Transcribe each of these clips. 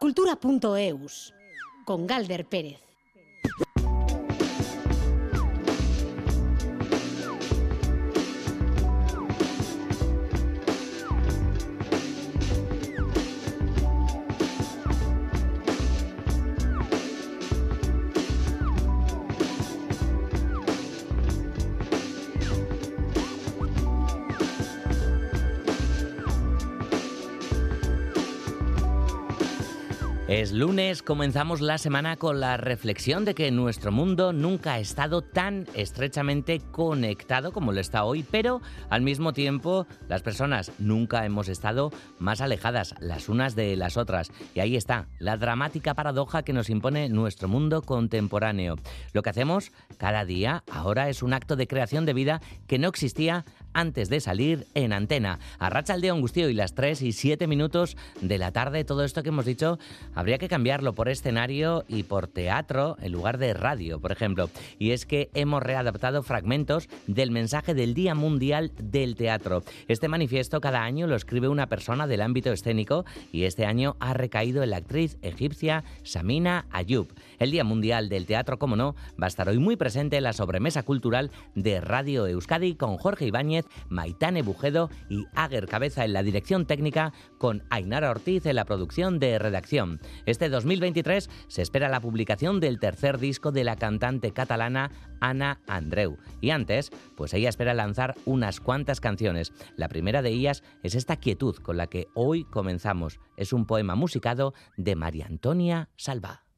Cultura.eus con Galder Pérez. Es lunes, comenzamos la semana con la reflexión de que nuestro mundo nunca ha estado tan estrechamente conectado como lo está hoy, pero al mismo tiempo las personas nunca hemos estado más alejadas las unas de las otras. Y ahí está, la dramática paradoja que nos impone nuestro mundo contemporáneo. Lo que hacemos cada día ahora es un acto de creación de vida que no existía antes de salir en antena. A Racha Aldeón Gustío y las 3 y 7 minutos de la tarde, todo esto que hemos dicho habría que cambiarlo por escenario y por teatro en lugar de radio, por ejemplo. Y es que hemos readaptado fragmentos del mensaje del Día Mundial del Teatro. Este manifiesto cada año lo escribe una persona del ámbito escénico y este año ha recaído en la actriz egipcia Samina Ayub. El Día Mundial del Teatro, como no, va a estar hoy muy presente en la sobremesa cultural de Radio Euskadi con Jorge Ibáñez, Maitane Bujedo y Ager Cabeza en la dirección técnica con Ainara Ortiz en la producción de redacción. Este 2023 se espera la publicación del tercer disco de la cantante catalana Ana Andreu. Y antes, pues ella espera lanzar unas cuantas canciones. La primera de ellas es esta quietud con la que hoy comenzamos. Es un poema musicado de María Antonia Salva.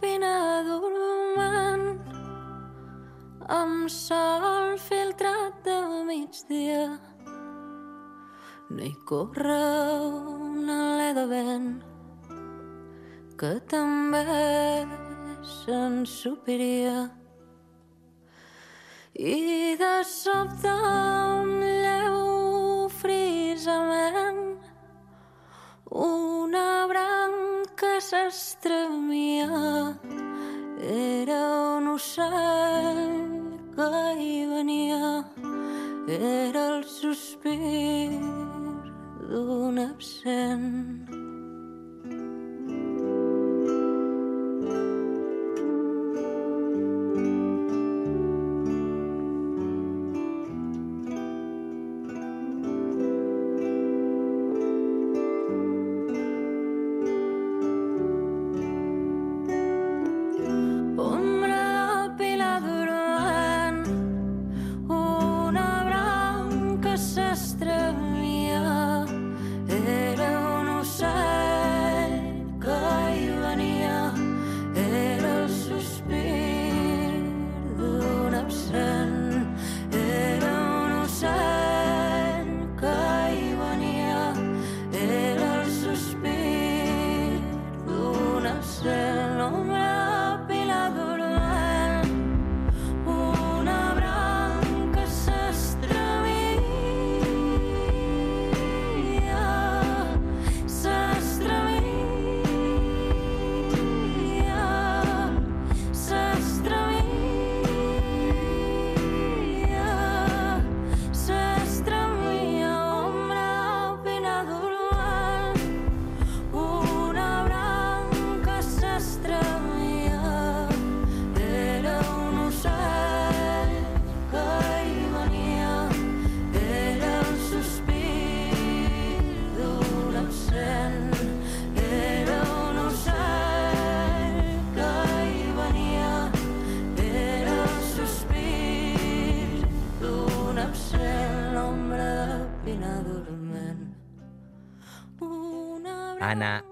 Pena dormant amb sol filtrat de migdia. No hi corre un alè de vent que també s'ensupiria i de sobte un lleu frisament una branca s'estremia era un ocell que hi venia era el sospir d'un absent.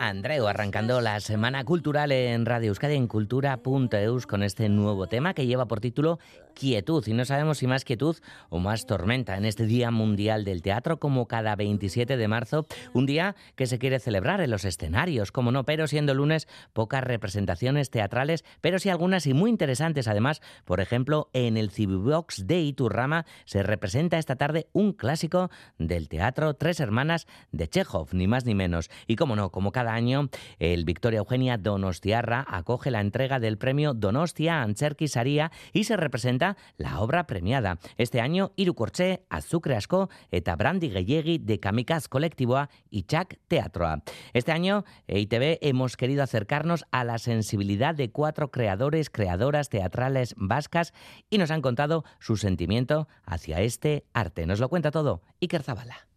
Andreu, arrancando la semana cultural en Radio Euskadi en cultura.eus con este nuevo tema que lleva por título Quietud. Y no sabemos si más quietud o más tormenta en este Día Mundial del Teatro, como cada 27 de marzo, un día que se quiere celebrar en los escenarios, como no, pero siendo lunes, pocas representaciones teatrales, pero sí algunas y muy interesantes además. Por ejemplo, en el Cibibox de Iturrama se representa esta tarde un clásico del teatro Tres Hermanas de Chekhov, ni más ni menos. Y como no, como cada año, el Victoria Eugenia Donostiarra acoge la entrega del premio Donostia Antzerki Saria y se representa la obra premiada. Este año, Irukortxe, Azukre Asko eta Brandi Gehiegi de Kamikaz Colectivoa y Chak Teatroa. Este año, EITB hemos querido acercarnos a la sensibilidad de cuatro creadores, creadoras teatrales vascas y nos han contado su sentimiento hacia este arte. Nos lo cuenta todo Iker Zabala.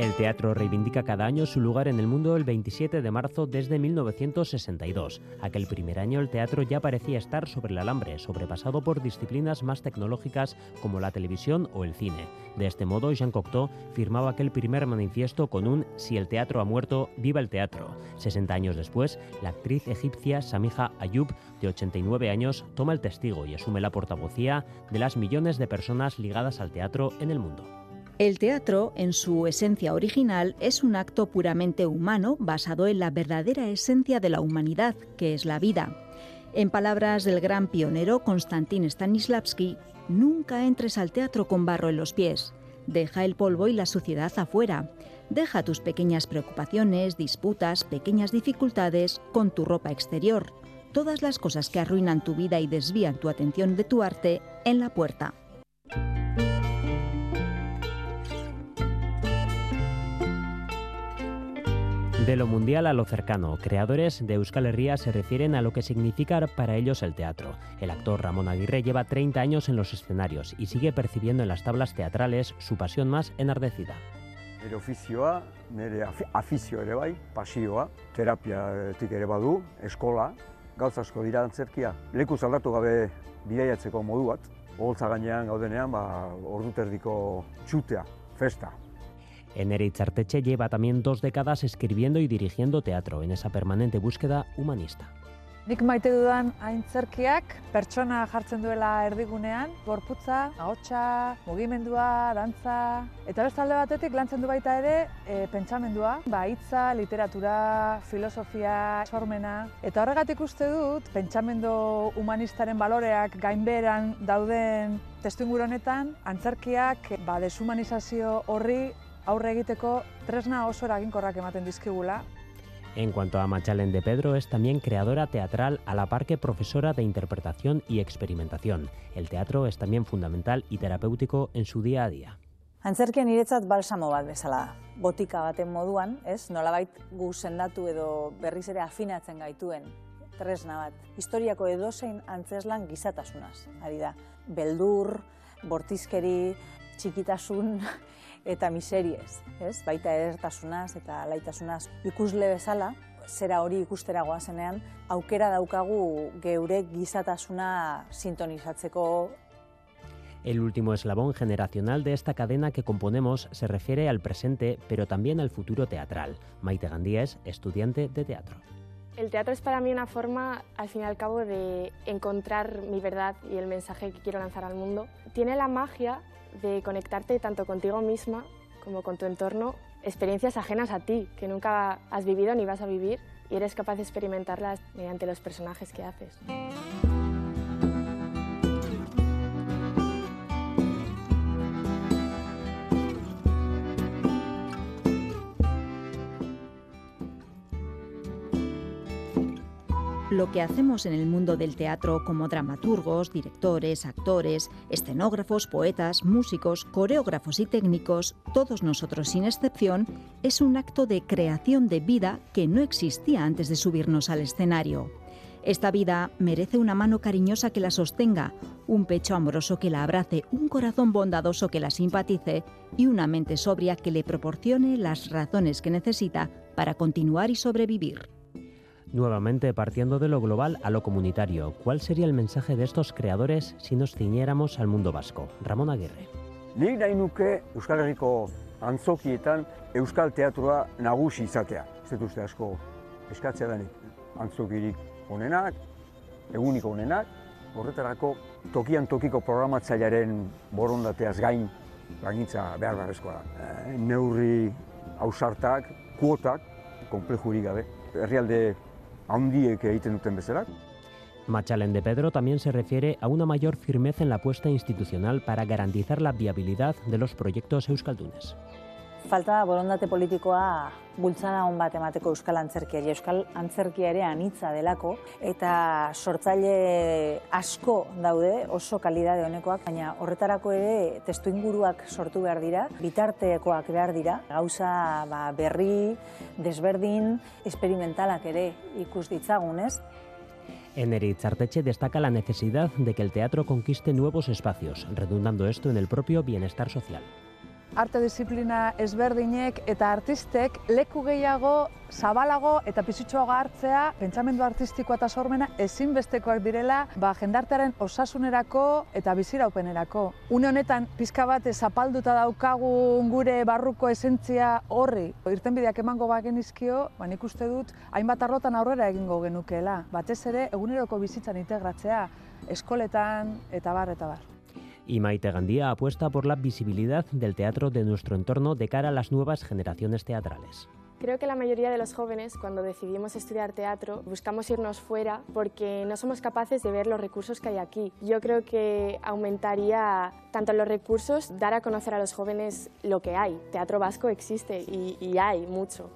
El teatro reivindica cada año su lugar en el mundo el 27 de marzo desde 1962. Aquel primer año el teatro ya parecía estar sobre el alambre, sobrepasado por disciplinas más tecnológicas como la televisión o el cine. De este modo, Jean Cocteau firmaba aquel primer manifiesto con un Si el teatro ha muerto, viva el teatro. 60 años después, la actriz egipcia Samiha Ayub, de 89 años, toma el testigo y asume la portavocía de las millones de personas ligadas al teatro en el mundo. El teatro, en su esencia original, es un acto puramente humano basado en la verdadera esencia de la humanidad, que es la vida. En palabras del gran pionero Konstantin Stanislavski, nunca entres al teatro con barro en los pies. Deja el polvo y la suciedad afuera. Deja tus pequeñas preocupaciones, disputas, pequeñas dificultades con tu ropa exterior. Todas las cosas que arruinan tu vida y desvían tu atención de tu arte en la puerta. De lo mundial a lo cercano, creadores de Euskal Herria se refieren a lo que significa para ellos el teatro. El actor Ramón Aguirre lleva 30 años en los escenarios y sigue percibiendo en las tablas teatrales su pasión más enardecida. Nire ofizioa, nire afi- afizio ere bai, pasioa, terapiatik ere badu, eskola, gauza asko dira antzerkia. Leku aldatu gabe bidaiatzeko modu bat, oholtza gainean gaudenean, ba, ordu terdiko txutea, festa. Eneritz Arteche lleva también dos décadas escribiendo y dirigiendo teatro en esa permanente búsqueda humanista. Nik maite dudan aintzerkiak pertsona jartzen duela erdigunean, gorputza, ahotsa, mugimendua, dantza, eta beste alde batetik lantzen du baita ere e, pentsamendua, ba, hitza, literatura, filosofia, sormena, eta horregatik uste dut pentsamendu humanistaren baloreak gainberan dauden testuinguru honetan, antzerkiak ba, deshumanizazio horri aurre egiteko tresna oso eraginkorrak ematen dizkigula, En cuanto a Machalen de Pedro, es también creadora teatral a la par que profesora de interpretación y experimentación. El teatro es también fundamental y terapéutico en su día a día. Antzerkia niretzat balsamo bat bezala da. Botika baten moduan, ez? Nolabait gu sendatu edo berriz ere afinatzen gaituen tresna bat. Historiako edozein antzeslan gizatasunaz, ari da. Beldur, bortizkeri, txikitasun eta miseriez, ez? Baita edertasunaz eta laitasunaz. Ikusle bezala, zera hori ikustera goazenean, aukera daukagu geure gizatasuna sintonizatzeko El último eslabón generacional de esta cadena que componemos se refiere al presente, pero también al futuro teatral. Maite Gandía es estudiante de teatro. El teatro es para mí una forma, al fin y al cabo, de encontrar mi verdad y el mensaje que quiero lanzar al mundo. Tiene la magia de conectarte tanto contigo misma como con tu entorno, experiencias ajenas a ti, que nunca has vivido ni vas a vivir, y eres capaz de experimentarlas mediante los personajes que haces. Lo que hacemos en el mundo del teatro como dramaturgos, directores, actores, escenógrafos, poetas, músicos, coreógrafos y técnicos, todos nosotros sin excepción, es un acto de creación de vida que no existía antes de subirnos al escenario. Esta vida merece una mano cariñosa que la sostenga, un pecho amoroso que la abrace, un corazón bondadoso que la simpatice y una mente sobria que le proporcione las razones que necesita para continuar y sobrevivir. Nuevamente partiendo de lo global a lo comunitario, ¿cuál sería el mensaje de estos creadores si nos ciñéramos al mundo vasco? Ramón Aguirre. Nik nahi nuke Euskal Herriko antzokietan Euskal Teatroa nagusi izatea. Ez dut uste asko eskatzea denik. Antzokirik onenak, eguniko onenak, horretarako tokian tokiko programatzailearen borondateaz gain langintza behar beharrezkoa da. Eh, neurri ausartak, kuotak, konplejurik gabe, herrialde handiek. Machalen de Pedro también se refiere a una mayor firmeza en la apuesta institucional para garantizar la viabilidad de los proyectos euskaldunes. Falta borondate politikoa bultzada hon bat emateko euskal antzerkiari. Euskal antzerkia ere anitza delako eta sortzaile asko daude oso kalidade honekoak, baina horretarako ere testu inguruak sortu behar dira, bitartekoak behar dira, gauza ba, berri, desberdin, experimentalak ere ikus ditzagun, ez? En Eritzarteche destaca la necesidad de que el teatro conquiste nuevos espacios, redundando esto en el propio bienestar social. Arte disiplina ezberdinek eta artistek leku gehiago zabalago eta pisutxoago hartzea pentsamendu artistikoa eta sormena ezinbestekoak direla ba, jendartearen osasunerako eta biziraupenerako. Une honetan pizka bat zapalduta daukagu gure barruko esentzia horri. Irtenbideak emango bagen izkio, ba, nik uste dut hainbat arrotan aurrera egingo genukeela. Batez ere eguneroko bizitzan integratzea, eskoletan eta bar eta bar. Y Maite Gandía apuesta por la visibilidad del teatro de nuestro entorno de cara a las nuevas generaciones teatrales. Creo que la mayoría de los jóvenes, cuando decidimos estudiar teatro, buscamos irnos fuera porque no somos capaces de ver los recursos que hay aquí. Yo creo que aumentaría tanto los recursos, dar a conocer a los jóvenes lo que hay. Teatro vasco existe y, y hay mucho.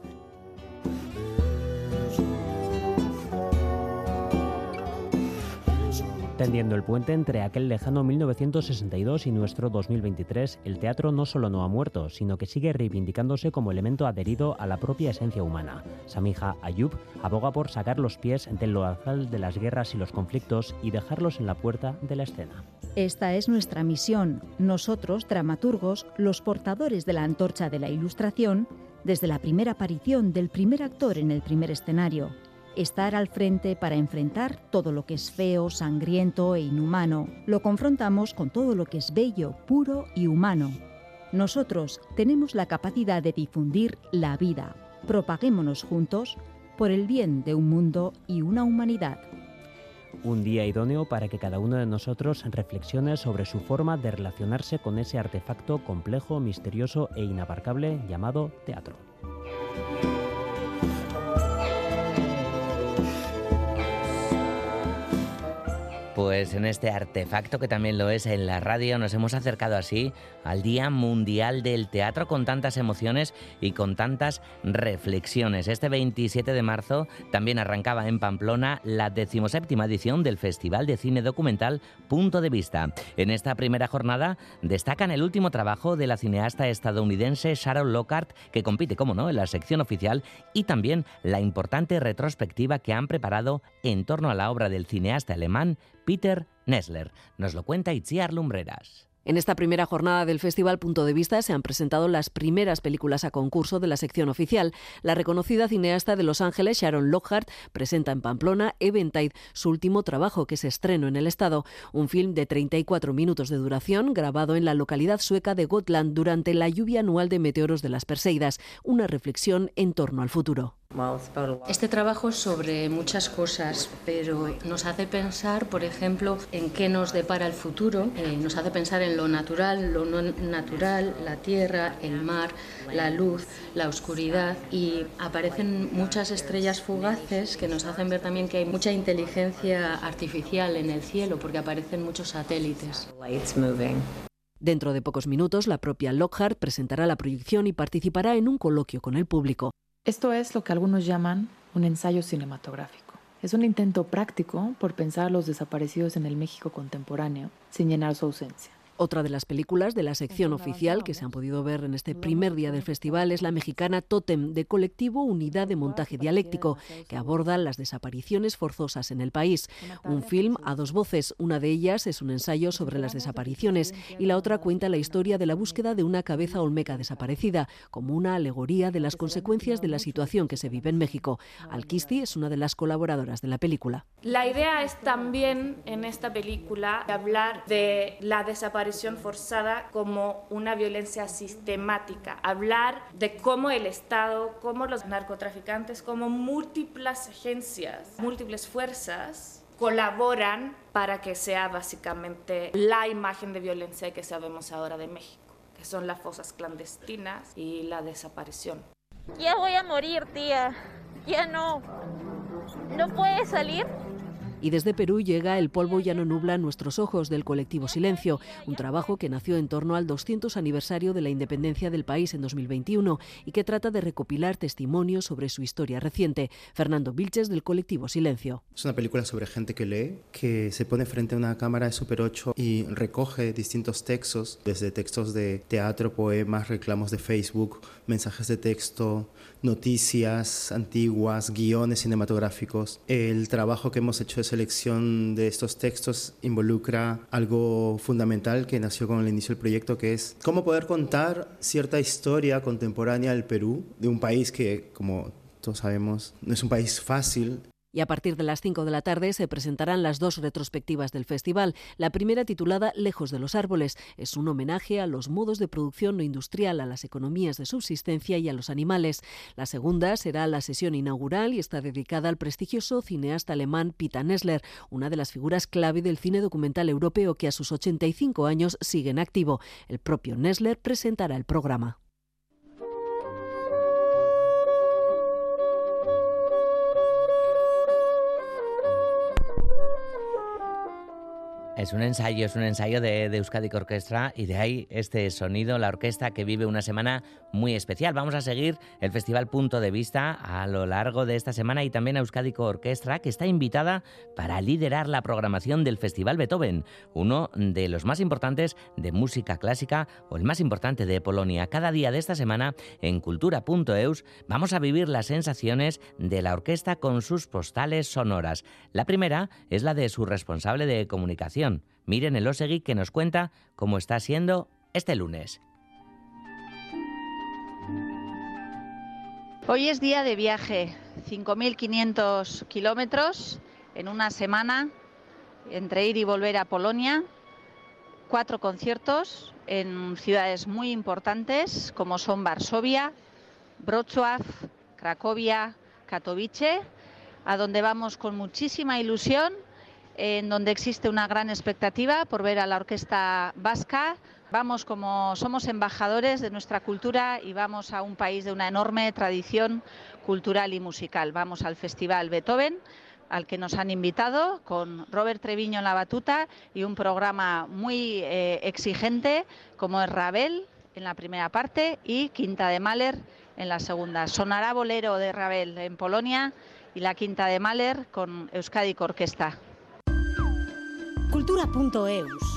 Tendiendo el puente entre aquel lejano 1962 y nuestro 2023, el teatro no solo no ha muerto, sino que sigue reivindicándose como elemento adherido a la propia esencia humana. Samija Ayub aboga por sacar los pies del loazal de las guerras y los conflictos y dejarlos en la puerta de la escena. Esta es nuestra misión. Nosotros, dramaturgos, los portadores de la antorcha de la ilustración, desde la primera aparición del primer actor en el primer escenario, estar al frente para enfrentar todo lo que es feo, sangriento e inhumano. Lo confrontamos con todo lo que es bello, puro y humano. Nosotros tenemos la capacidad de difundir la vida. Propaguémonos juntos por el bien de un mundo y una humanidad. Un día idóneo para que cada uno de nosotros reflexione sobre su forma de relacionarse con ese artefacto complejo, misterioso e inabarcable llamado teatro. Pues en este artefacto que también lo es en la radio nos hemos acercado así al Día Mundial del Teatro con tantas emociones y con tantas reflexiones. Este 27 de marzo también arrancaba en Pamplona la decimoséptima edición del Festival de Cine Documental Punto de Vista. En esta primera jornada destacan el último trabajo de la cineasta estadounidense Sharon Lockhart que compite, como no, en la sección oficial y también la importante retrospectiva que han preparado en torno a la obra del cineasta alemán Peter Nessler. Nos lo cuenta Itziar Lumbreras. En esta primera jornada del Festival Punto de Vista se han presentado las primeras películas a concurso de la sección oficial. La reconocida cineasta de Los Ángeles, Sharon Lockhart, presenta en Pamplona Eventide, su último trabajo que se estrenó en el estado, un film de 34 minutos de duración grabado en la localidad sueca de Gotland durante la lluvia anual de meteoros de las Perseidas, una reflexión en torno al futuro. Este trabajo es sobre muchas cosas, pero nos hace pensar, por ejemplo, en qué nos depara el futuro, eh, nos hace pensar en lo natural, lo no natural, la tierra, el mar, la luz, la oscuridad y aparecen muchas estrellas fugaces que nos hacen ver también que hay mucha inteligencia artificial en el cielo porque aparecen muchos satélites. Dentro de pocos minutos, la propia Lockhart presentará la proyección y participará en un coloquio con el público. Esto es lo que algunos llaman un ensayo cinematográfico. Es un intento práctico por pensar a los desaparecidos en el México contemporáneo sin llenar su ausencia. Otra de las películas de la sección oficial que se han podido ver en este primer día del festival es la mexicana Totem, de colectivo Unidad de Montaje Dialéctico, que aborda las desapariciones forzosas en el país. Un film a dos voces, una de ellas es un ensayo sobre las desapariciones y la otra cuenta la historia de la búsqueda de una cabeza olmeca desaparecida, como una alegoría de las consecuencias de la situación que se vive en México. Alquisti es una de las colaboradoras de la película. La idea es también en esta película hablar de la desaparición forzada como una violencia sistemática, hablar de cómo el Estado, cómo los narcotraficantes, como múltiples agencias, múltiples fuerzas colaboran para que sea básicamente la imagen de violencia que sabemos ahora de México, que son las fosas clandestinas y la desaparición. Ya voy a morir, tía. Ya no. ¿No puedes salir? Y desde Perú llega El polvo ya no nubla nuestros ojos del colectivo Silencio, un trabajo que nació en torno al 200 aniversario de la independencia del país en 2021 y que trata de recopilar testimonios sobre su historia reciente. Fernando Vilches del colectivo Silencio. Es una película sobre gente que lee, que se pone frente a una cámara de Super 8 y recoge distintos textos, desde textos de teatro, poemas, reclamos de Facebook, mensajes de texto, noticias antiguas, guiones cinematográficos. El trabajo que hemos hecho de selección de estos textos involucra algo fundamental que nació con el inicio del proyecto, que es cómo poder contar cierta historia contemporánea del Perú, de un país que, como todos sabemos, no es un país fácil, y a partir de las 5 de la tarde se presentarán las dos retrospectivas del festival. La primera, titulada Lejos de los árboles, es un homenaje a los modos de producción no industrial, a las economías de subsistencia y a los animales. La segunda será la sesión inaugural y está dedicada al prestigioso cineasta alemán Peter Nessler, una de las figuras clave del cine documental europeo que a sus 85 años sigue en activo. El propio Nessler presentará el programa. Es un ensayo, es un ensayo de, de Euskadi Orquestra y de ahí este sonido, la orquesta que vive una semana muy especial. Vamos a seguir el Festival Punto de Vista a lo largo de esta semana y también a Euskadi Orquestra que está invitada para liderar la programación del Festival Beethoven, uno de los más importantes de música clásica o el más importante de Polonia. Cada día de esta semana en cultura.eus vamos a vivir las sensaciones de la orquesta con sus postales sonoras. La primera es la de su responsable de comunicación Miren el Osegui que nos cuenta cómo está siendo este lunes. Hoy es día de viaje, 5.500 kilómetros en una semana entre ir y volver a Polonia, cuatro conciertos en ciudades muy importantes como son Varsovia, Wrocław, Cracovia, Katowice, a donde vamos con muchísima ilusión en donde existe una gran expectativa por ver a la orquesta vasca. Vamos como somos embajadores de nuestra cultura y vamos a un país de una enorme tradición cultural y musical. Vamos al Festival Beethoven al que nos han invitado con Robert Treviño en la batuta y un programa muy eh, exigente como es Ravel en la primera parte y Quinta de Mahler en la segunda. Sonará bolero de Ravel en Polonia y la Quinta de Mahler con Euskadi Orquesta cultura.eus.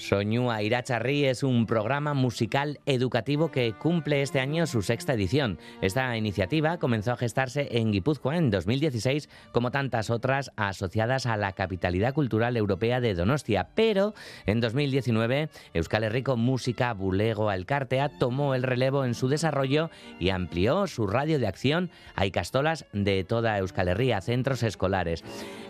Soñúa Iracharri es un programa musical educativo que cumple este año su sexta edición. Esta iniciativa comenzó a gestarse en Guipúzcoa en 2016, como tantas otras asociadas a la capitalidad cultural europea de Donostia. Pero en 2019, Euskal Herriko Música Bulego Alcartea tomó el relevo en su desarrollo y amplió su radio de acción a Icastolas de toda Euskal Herria, centros escolares.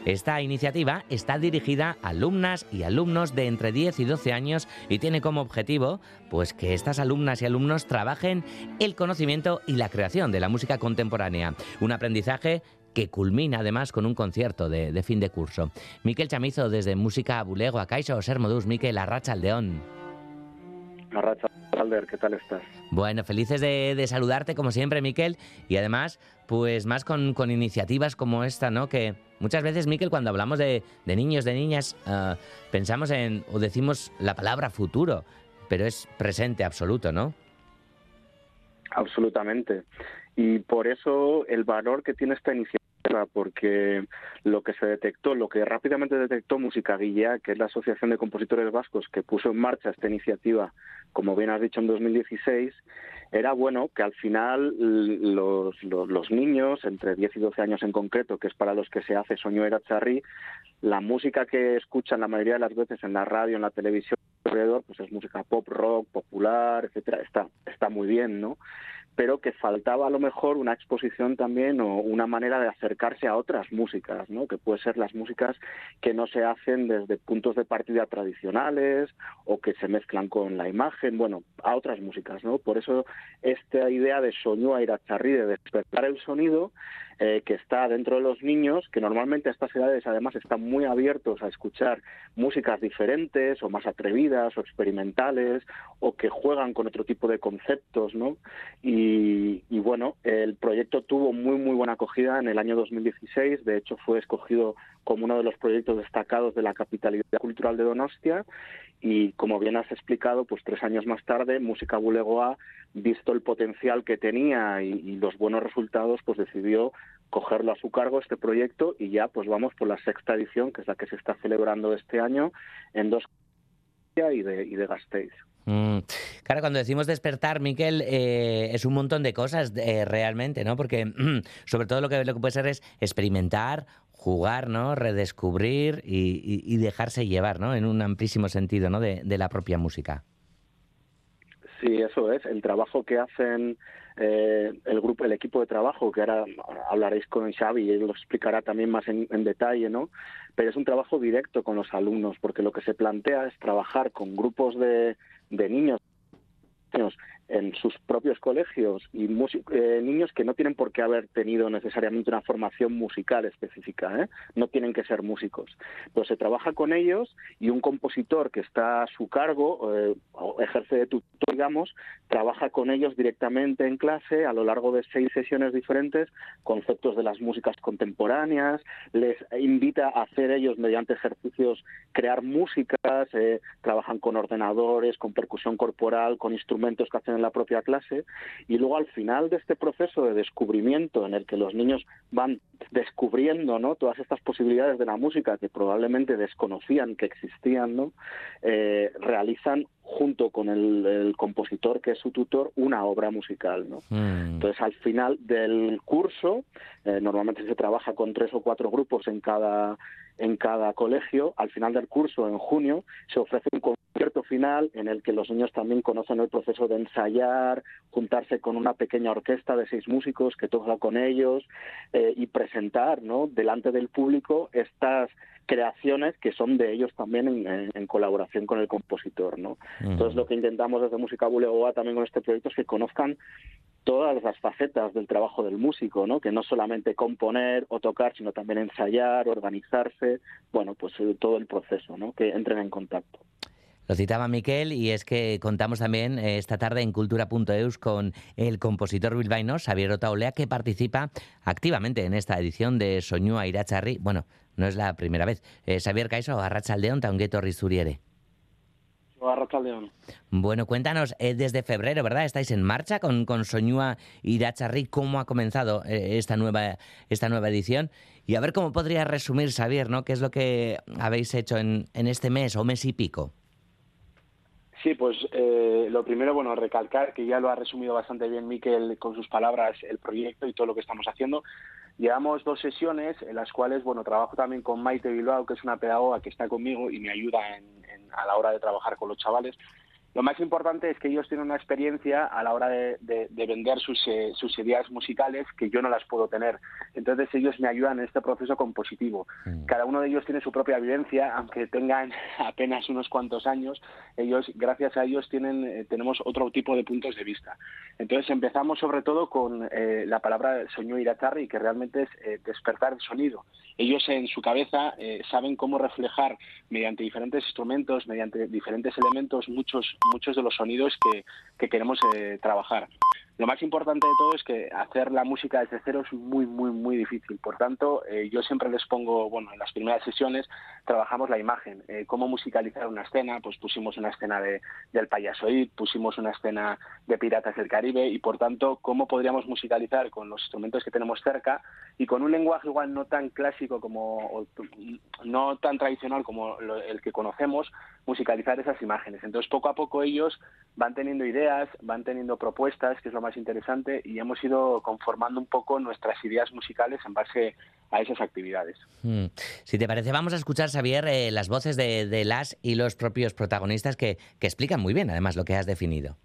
Esta iniciativa está dirigida a alumnas y alumnos de entre 10 y 12 años y tiene como objetivo pues que estas alumnas y alumnos trabajen el conocimiento y la creación de la música contemporánea, un aprendizaje que culmina además con un concierto de, fin de curso. Miquel Chamizo desde Música Bulego a Caixo Sermodus, Miquel Arracha Aldeón. Arracha Alder, ¿qué tal estás? Bueno, felices de, de, saludarte como siempre, Miquel, y además, pues más con, con iniciativas como esta, ¿no? Que, Muchas veces, Miquel, cuando hablamos de, niños, de niñas, ah, pensamos en o decimos la palabra futuro, pero es presente absoluto, ¿no? Absolutamente. Y por eso el valor que tiene esta iniciativa porque lo que se detectó, lo que rápidamente detectó Música Guilla, que es la Asociación de Compositores Vascos que puso en marcha esta iniciativa, como bien has dicho, en 2016, era bueno que al final los, los, niños, entre 10 y 12 años en concreto, que es para los que se hace Soño Era Charri, la música que escuchan la mayoría de las veces en la radio, en la televisión alrededor, pues es música pop, rock, popular, etcétera, está, está muy bien, ¿no? Pero que faltaba a lo mejor una exposición también o una manera de acercarse a otras músicas, ¿no? que puede ser las músicas que no se hacen desde puntos de partida tradicionales o que se mezclan con la imagen, bueno, a otras músicas. ¿no? Por eso esta idea de a Iracharri, de despertar el sonido, eh, que está dentro de los niños, que normalmente a estas edades además están muy abiertos a escuchar músicas diferentes o más atrevidas o experimentales o que juegan con otro tipo de conceptos, ¿no? Y Y, bueno, el proyecto tuvo muy, muy buena acogida en el año 2016. De hecho, fue escogido como uno de los proyectos destacados de la capitalidad cultural de Donostia. Y como bien has explicado, pues tres años más tarde, Música Bulegoa, visto el potencial que tenía y, los buenos resultados, pues decidió cogerlo a su cargo este proyecto y ya pues vamos por la sexta edición, que es la que se está celebrando este año en dos y de, y de Gasteiz. Mm. Claro, cuando decimos despertar, Miquel, eh, es un montón de cosas eh, realmente, ¿no? Porque sobre todo lo que, lo que puede ser es experimentar, jugar, ¿no? Redescubrir y, dejarse llevar, ¿no? En un amplísimo sentido, ¿no? De, de, la propia música. Sí, eso es. El trabajo que hacen eh, el grupo, el equipo de trabajo, que ahora hablaréis con Xavi y él lo explicará también más en, en detalle, ¿no? Pero es un trabajo directo con los alumnos, porque lo que se plantea es trabajar con grupos de, de niños en sus propios colegios y eh, niños que no tienen por qué haber tenido necesariamente una formación musical específica, ¿eh? no tienen que ser músicos. Pues se trabaja con ellos y un compositor que está a su cargo, eh, o ejerce de tutor, digamos, trabaja con ellos directamente en clase a lo largo de seis sesiones diferentes, conceptos de las músicas contemporáneas, les invita a hacer ellos mediante ejercicios, crear músicas, eh, trabajan con ordenadores, con percusión corporal, con instrumentos que hacen en la propia clase y luego al final de este proceso de descubrimiento en el que los niños van descubriendo no todas estas posibilidades de la música que probablemente desconocían que existían no eh, realizan junto con el, el, compositor que es su tutor una obra musical no mm. entonces al final del curso eh, normalmente se trabaja con tres o cuatro grupos en cada en cada colegio. Al final del curso, en junio, se ofrece un concierto final en el que los niños también conocen el proceso de ensayar, juntarse con una pequeña orquesta de seis músicos que toca con ellos eh, y presentar ¿no? delante del público estas creaciones que son de ellos también en, en, en colaboración con el compositor, ¿no? Entonces lo que intentamos desde Música Bulegoa también con este proyecto es que conozcan todas las facetas del trabajo del músico, ¿no? Que no solamente componer o tocar, sino también ensayar, organizarse, bueno, pues eh, todo el proceso, ¿no? Que entren en contacto. Lo citaba Miquel y es que contamos también eh, esta tarde en cultura.eus con el compositor bilbaíno Xavier Otaolea que participa activamente en esta edición de Soñúa Iracharri. Bueno, no es la primera vez. Eh, Xavier Caiso, Arrachaldeón, Taungueto Rizuriere. Arrachaldeón. Bueno, cuéntanos, eh, desde febrero, ¿verdad? Estáis en marcha con, con Soñúa Iracharri. ¿Cómo ha comenzado eh, esta, nueva, esta nueva edición? Y a ver cómo podría resumir, Xavier, ¿no? ¿Qué es lo que habéis hecho en, en este mes o mes y pico? Sí, pues eh, lo primero, bueno, recalcar que ya lo ha resumido bastante bien Miquel con sus palabras el proyecto y todo lo que estamos haciendo. Llevamos dos sesiones en las cuales, bueno, trabajo también con Maite Bilbao, que es una pedagoga que está conmigo y me ayuda en, en, a la hora de trabajar con los chavales. Lo más importante es que ellos tienen una experiencia a la hora de, de, de vender sus, eh, sus, ideas musicales que yo no las puedo tener. Entonces ellos me ayudan en este proceso compositivo. Mm. Cada uno de ellos tiene su propia vivencia, aunque tengan apenas unos cuantos años. Ellos, gracias a ellos, tienen, eh, tenemos otro tipo de puntos de vista. Entonces empezamos sobre todo con eh, la palabra soñó iracharri, que realmente es eh, despertar el sonido. Ellos en su cabeza saben cómo reflejar mediante diferentes instrumentos, mediante diferentes elementos, muchos muchos de los sonidos que, que queremos eh, trabajar. Lo más importante de todo es que hacer la música desde cero es muy, muy, muy difícil. Por tanto, eh, yo siempre les pongo, bueno, en las primeras sesiones trabajamos la imagen, eh, cómo musicalizar una escena, pues pusimos una escena de, del payasoid, pusimos una escena de Piratas del Caribe y, por tanto, cómo podríamos musicalizar con los instrumentos que tenemos cerca y con un lenguaje igual no tan clásico como, no tan tradicional como el que conocemos, musicalizar esas imágenes. Entonces, poco a poco ellos van teniendo ideas, van teniendo propuestas, que es lo más interesante y hemos ido conformando un poco nuestras ideas musicales en base a esas actividades. Mm. Si te parece, vamos a escuchar, Xavier, eh, las voces de, de, las y los propios protagonistas que, que explican muy bien, además, lo que has definido.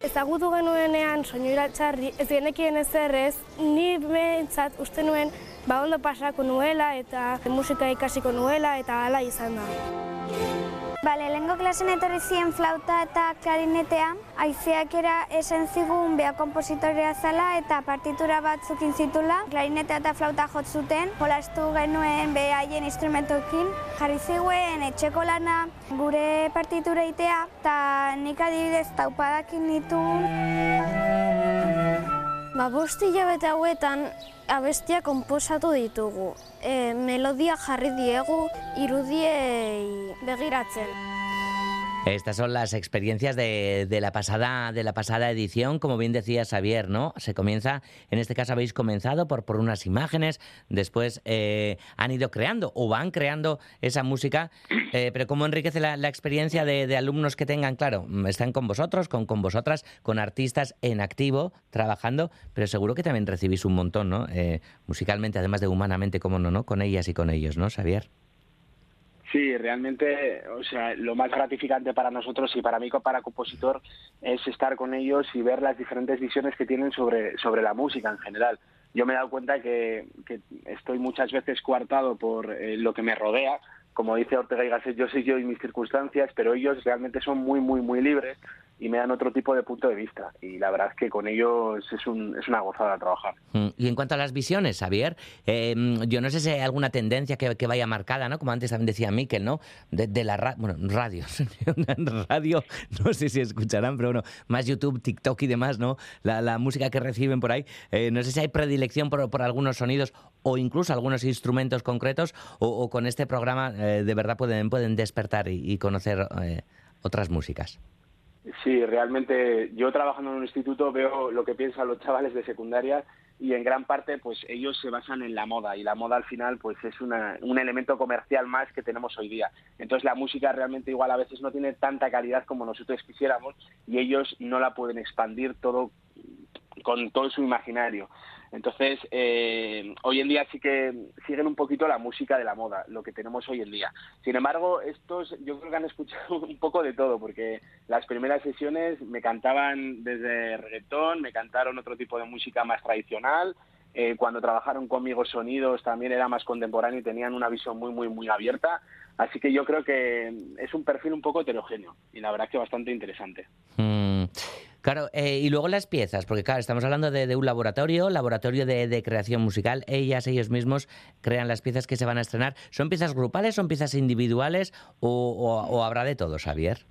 Ezagutu genuenean soinu iratxarri, ez genekien ezer ez, ni behintzat uste nuen ba ondo pasako nuela eta musika ikasiko nuela eta hala izan da. Bale, lehenko klasen etorri ziren flauta eta klarinetea, aizeak era esan zigun beha kompositorea zala eta partitura batzuk zitula, klarinetea eta flauta jotzuten, jolastu genuen behaien instrumentokin, jarri ziguen etxeko lana gure partitura itea, eta nik adibidez taupadakin ditu. Ba, bost hilabete hauetan abestia konposatu ditugu. E, melodia jarri diegu irudiei begiratzen. Estas son las experiencias de, de, la pasada, de la pasada edición, como bien decía Xavier, ¿no? Se comienza, en este caso habéis comenzado por, por unas imágenes, después eh, han ido creando o van creando esa música, eh, pero ¿cómo enriquece la, experiencia de, alumnos que tengan, claro, están con vosotros, con, con vosotras, con artistas en activo, trabajando, pero seguro que también recibís un montón, ¿no? Eh, musicalmente, además de humanamente, como no, ¿no? Con ellas y con ellos, ¿no, Xavier? Sí, realmente, o sea, lo más gratificante para nosotros y para mí para compositor es estar con ellos y ver las diferentes visiones que tienen sobre, sobre la música en general. Yo me he dado cuenta que, que estoy muchas veces coartado por eh, lo que me rodea, como dice Ortega y Gasset, yo soy yo y mis circunstancias, pero ellos realmente son muy, muy, muy libres y me dan otro tipo de punto de vista. Y la verdad es que con ellos es, un, es una gozada trabajar. Y en cuanto a las visiones, Javier, eh, yo no sé si hay alguna tendencia que, que, vaya marcada, ¿no? Como antes también decía Miquel, ¿no? De, de la ra bueno, radio, radio, no sé si escucharán, pero bueno, más YouTube, TikTok y demás, ¿no? La, la música que reciben por ahí. Eh, no sé si hay predilección por, por, algunos sonidos o incluso algunos instrumentos concretos o, o con este programa eh, de verdad pueden, pueden despertar y, y conocer eh, otras músicas. Sí, realmente yo trabajando en un instituto veo lo que piensan los chavales de secundaria y en gran parte pues ellos se basan en la moda y la moda al final pues es una, un elemento comercial más que tenemos hoy día. Entonces la música realmente igual a veces no tiene tanta calidad como nosotros quisiéramos y ellos no la pueden expandir todo con todo su imaginario. Entonces, eh, hoy en día sí que siguen un poquito la música de la moda, lo que tenemos hoy en día. Sin embargo, estos yo creo que han escuchado un poco de todo, porque las primeras sesiones me cantaban desde reggaetón, me cantaron otro tipo de música más tradicional, eh, cuando trabajaron conmigo sonidos también era más contemporáneo y tenían una visión muy, muy, muy abierta. Así que yo creo que es un perfil un poco heterogéneo y la verdad que bastante interesante. Mm. Claro, eh, y luego las piezas, porque claro, estamos hablando de, de un laboratorio, laboratorio de, de, creación musical. Ellas, ellos mismos crean las piezas que se van a estrenar. ¿Son piezas grupales, son piezas individuales o, o, o habrá de todo, Xavier?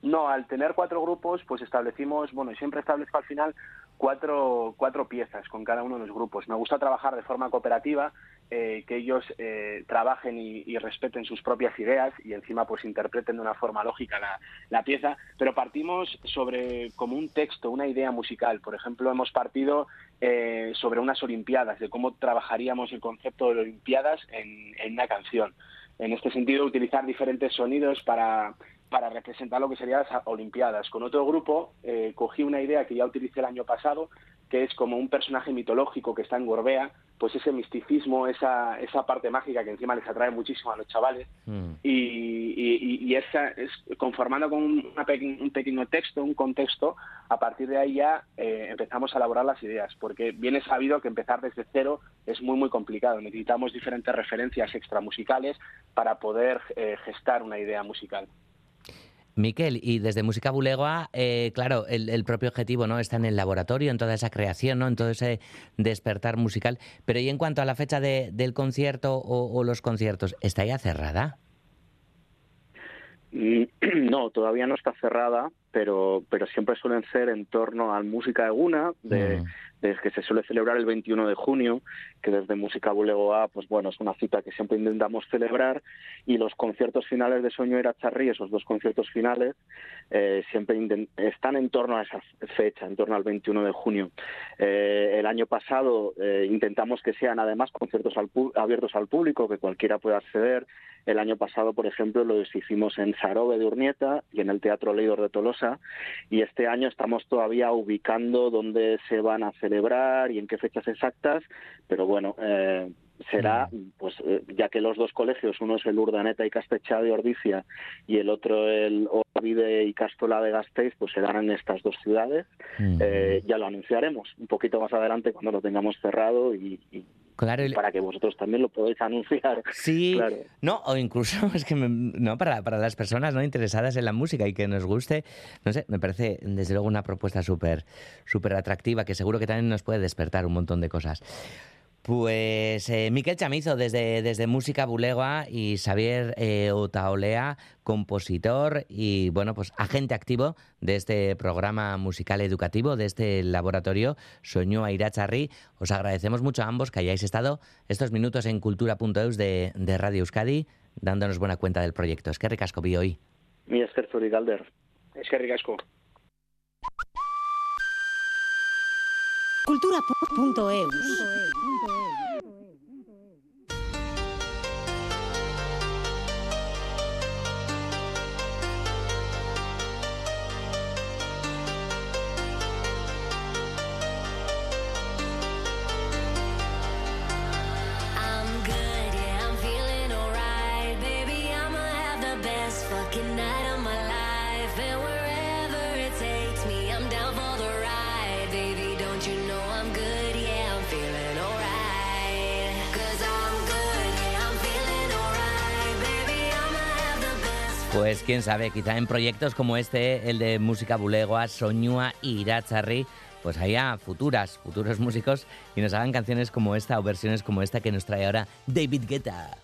No, al tener cuatro grupos, pues establecimos, bueno, siempre establezco al final cuatro, cuatro piezas con cada uno de los grupos. Me gusta trabajar de forma cooperativa, eh, que ellos eh, trabajen y, respeten sus propias ideas y encima pues interpreten de una forma lógica la, la, pieza, pero partimos sobre como un texto, una idea musical. Por ejemplo, hemos partido eh, sobre unas Olimpiadas, de cómo trabajaríamos el concepto de Olimpiadas en, en una canción. En este sentido, utilizar diferentes sonidos para para representar lo que serían las Olimpiadas. Con otro grupo cogí una idea que ya utilicé el año pasado, que es como un personaje mitológico que está en Gorbea, pues ese misticismo, esa, esa parte mágica que encima les atrae muchísimo a los chavales, mm. y, y, y, esa es conformando con una pe un pequeño texto, un contexto, a partir de ahí ya eh, empezamos a elaborar las ideas, porque bien es sabido que empezar desde cero es muy muy complicado, necesitamos diferentes referencias extramusicales para poder eh, gestar una idea musical. Miquel, y desde Música Bulegua, eh, claro, el, propio objetivo no está en el laboratorio, en toda esa creación, ¿no? en todo ese despertar musical. Pero y en cuanto a la fecha de, del concierto o, o, los conciertos, ¿está ya cerrada? No, todavía no está cerrada, pero, pero siempre suelen ser en torno a música de, mm. de, que se suele celebrar el 21 de junio, que desde Música Bulegoa, pues bueno, es una cita que siempre intentamos celebrar, y los conciertos finales de Soño era Charri, esos dos conciertos finales, eh, siempre están en torno a esa fecha, en torno al 21 de junio. Eh, el año pasado eh, intentamos que sean además conciertos al abiertos al público, que cualquiera pueda acceder. El año pasado, por ejemplo, lo hicimos en Sarobe de Urnieta y en el Teatro Leidor de Tolosa, y este año estamos todavía ubicando dónde se van a celebrar y en qué fechas exactas, pero bueno, eh, será, pues eh, ya que los dos colegios, uno es el Urdaneta y Castechá de Ordicia y el otro el Orvide y Castola de Gasteiz, pues serán en estas dos ciudades. Mm. Eh, ya lo anunciaremos un poquito más adelante cuando lo tengamos cerrado y, y Claro, y para que vosotros también lo podáis anunciar. Sí, claro. no, o incluso es que me, no para, para las personas no interesadas en la música y que nos guste, no sé, me parece desde luego una propuesta súper súper atractiva que seguro que también nos puede despertar un montón de cosas. Pues eh, Miquel Chamizo desde, desde Música Bulegua y Xavier eh, Otaolea, compositor y bueno, pues agente activo de este programa musical educativo, de este laboratorio Soñó Iracharri. Os agradecemos mucho a ambos que hayáis estado estos minutos en cultura.eus de, de Radio Euskadi, dándonos buena cuenta del proyecto. Es que ricasco vi hoy. Mi. Es que ricasco. Cultura.eus. quién sabe, quizá en proyectos como este, el de Música Bulegua, Soñua y Iracharri, pues haya futuras, futuros músicos y nos hagan canciones como esta o versiones como esta que nos trae ahora David Guetta.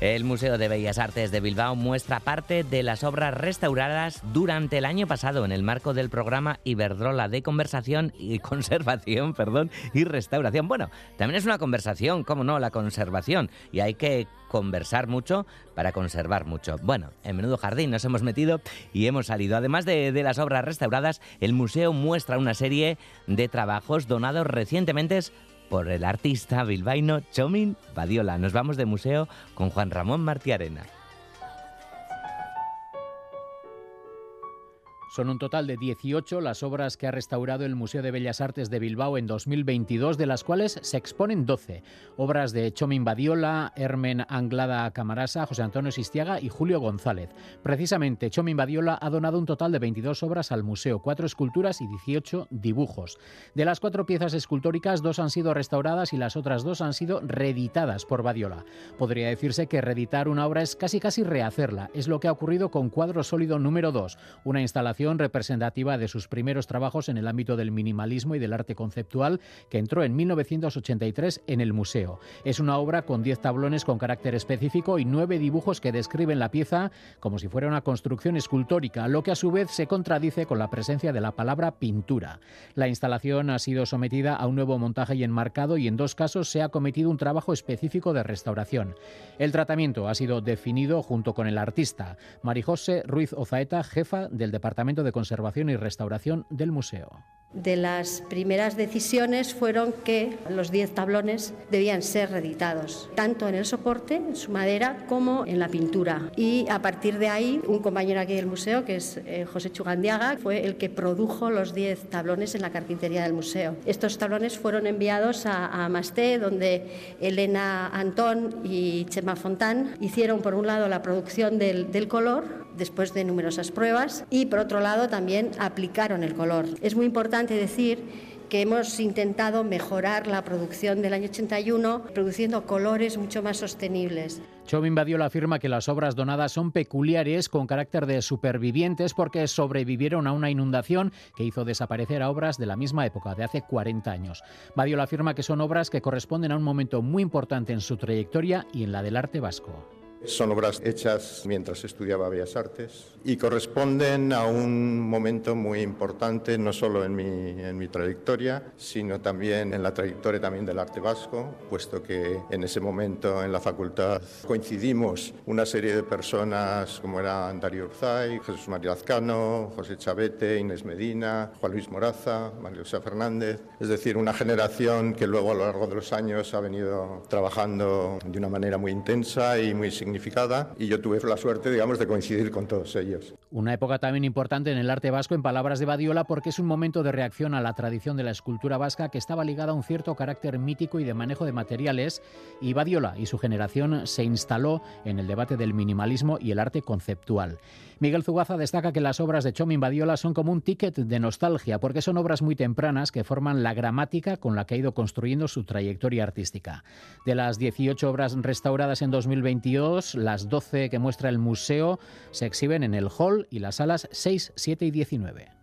El Museo de Bellas Artes de Bilbao muestra parte de las obras restauradas durante el año pasado en el marco del programa Iberdrola de conversación y conservación, perdón, y restauración. Bueno, también es una conversación, cómo no, la conservación y hay que conversar mucho para conservar mucho. Bueno, en Menudo Jardín nos hemos metido y hemos salido. Además de, de las obras restauradas, el museo muestra una serie de trabajos donados recientemente por el artista bilbaíno Chomin Badiola. Nos vamos de museo con Juan Ramón Martiarena. Son un total de 18 las obras que ha restaurado el Museo de Bellas Artes de Bilbao en 2022, de las cuales se exponen 12. Obras de Chomin Badiola, Hermen Anglada Camarasa, José Antonio Sistiaga y Julio González. Precisamente, Chomin Badiola ha donado un total de 22 obras al museo, cuatro esculturas y 18 dibujos. De las cuatro piezas escultóricas, dos han sido restauradas y las otras dos han sido reeditadas por Badiola. Podría decirse que reeditar una obra es casi casi rehacerla. Es lo que ha ocurrido con Cuadro Sólido número 2, una instalación representativa de sus primeros trabajos en el ámbito del minimalismo y del arte conceptual, que entró en 1983 en el museo. Es una obra con 10 tablones con carácter específico y nueve dibujos que describen la pieza como si fuera una construcción escultórica, lo que a su vez se contradice con la presencia de la palabra pintura. La instalación ha sido sometida a un nuevo montaje y enmarcado y en dos casos se ha cometido un trabajo específico de restauración. El tratamiento ha sido definido junto con el artista, Marijose Ruiz Ozaeta, jefa del Departamento de Conservación y Restauración del museo. De las primeras decisiones fueron que los 10 tablones debían ser reeditados, tanto en el soporte, en su madera, como en la pintura. Y a partir de ahí, un compañero aquí del museo, que es eh, José Chugandiaga, fue el que produjo los 10 tablones en la carpintería del museo. Estos tablones fueron enviados a, a donde Elena Antón y Chema Fontán hicieron, por un lado, la producción del, del color, después de numerosas pruebas, y por otro lado, también aplicaron el color. Es muy importante decir que hemos intentado mejorar la producción del año 81 produciendo colores mucho más sostenibles. Chauvin Badiola afirma que las obras donadas son peculiares con carácter de supervivientes porque sobrevivieron a una inundación que hizo desaparecer a obras de la misma época, de hace 40 años. Badiola afirma que son obras que corresponden a un momento muy importante en su trayectoria y en la del arte vasco. Son obras hechas mientras estudiaba Bellas Artes y corresponden a un momento muy importante, no solo en mi, en mi trayectoria, sino también en la trayectoria también del arte vasco, puesto que en ese momento en la facultad coincidimos una serie de personas como eran Darío Urzay, Jesús María Azcano, José Chavete, Inés Medina, Juan Luis Moraza, María José Fernández, es decir, una generación que luego a lo largo de los años ha venido trabajando de una manera muy intensa y muy significativa y yo tuve la suerte, digamos, de coincidir con todos ellos. Una época también importante en el arte vasco, en palabras de Badiola, porque es un momento de reacción a la tradición de la escultura vasca que estaba ligada a un cierto carácter mítico y de manejo de materiales, y Badiola y su generación se instaló en el debate del minimalismo y el arte conceptual. Miguel Zugaza destaca que las obras de Chomin Badiola son como un ticket de nostalgia, porque son obras muy tempranas que forman la gramática con la que ha ido construyendo su trayectoria artística. De las 18 obras restauradas en 2022, fotos, las 12 que muestra el museo, se exhiben en el hall y las salas 6, 7 y 19.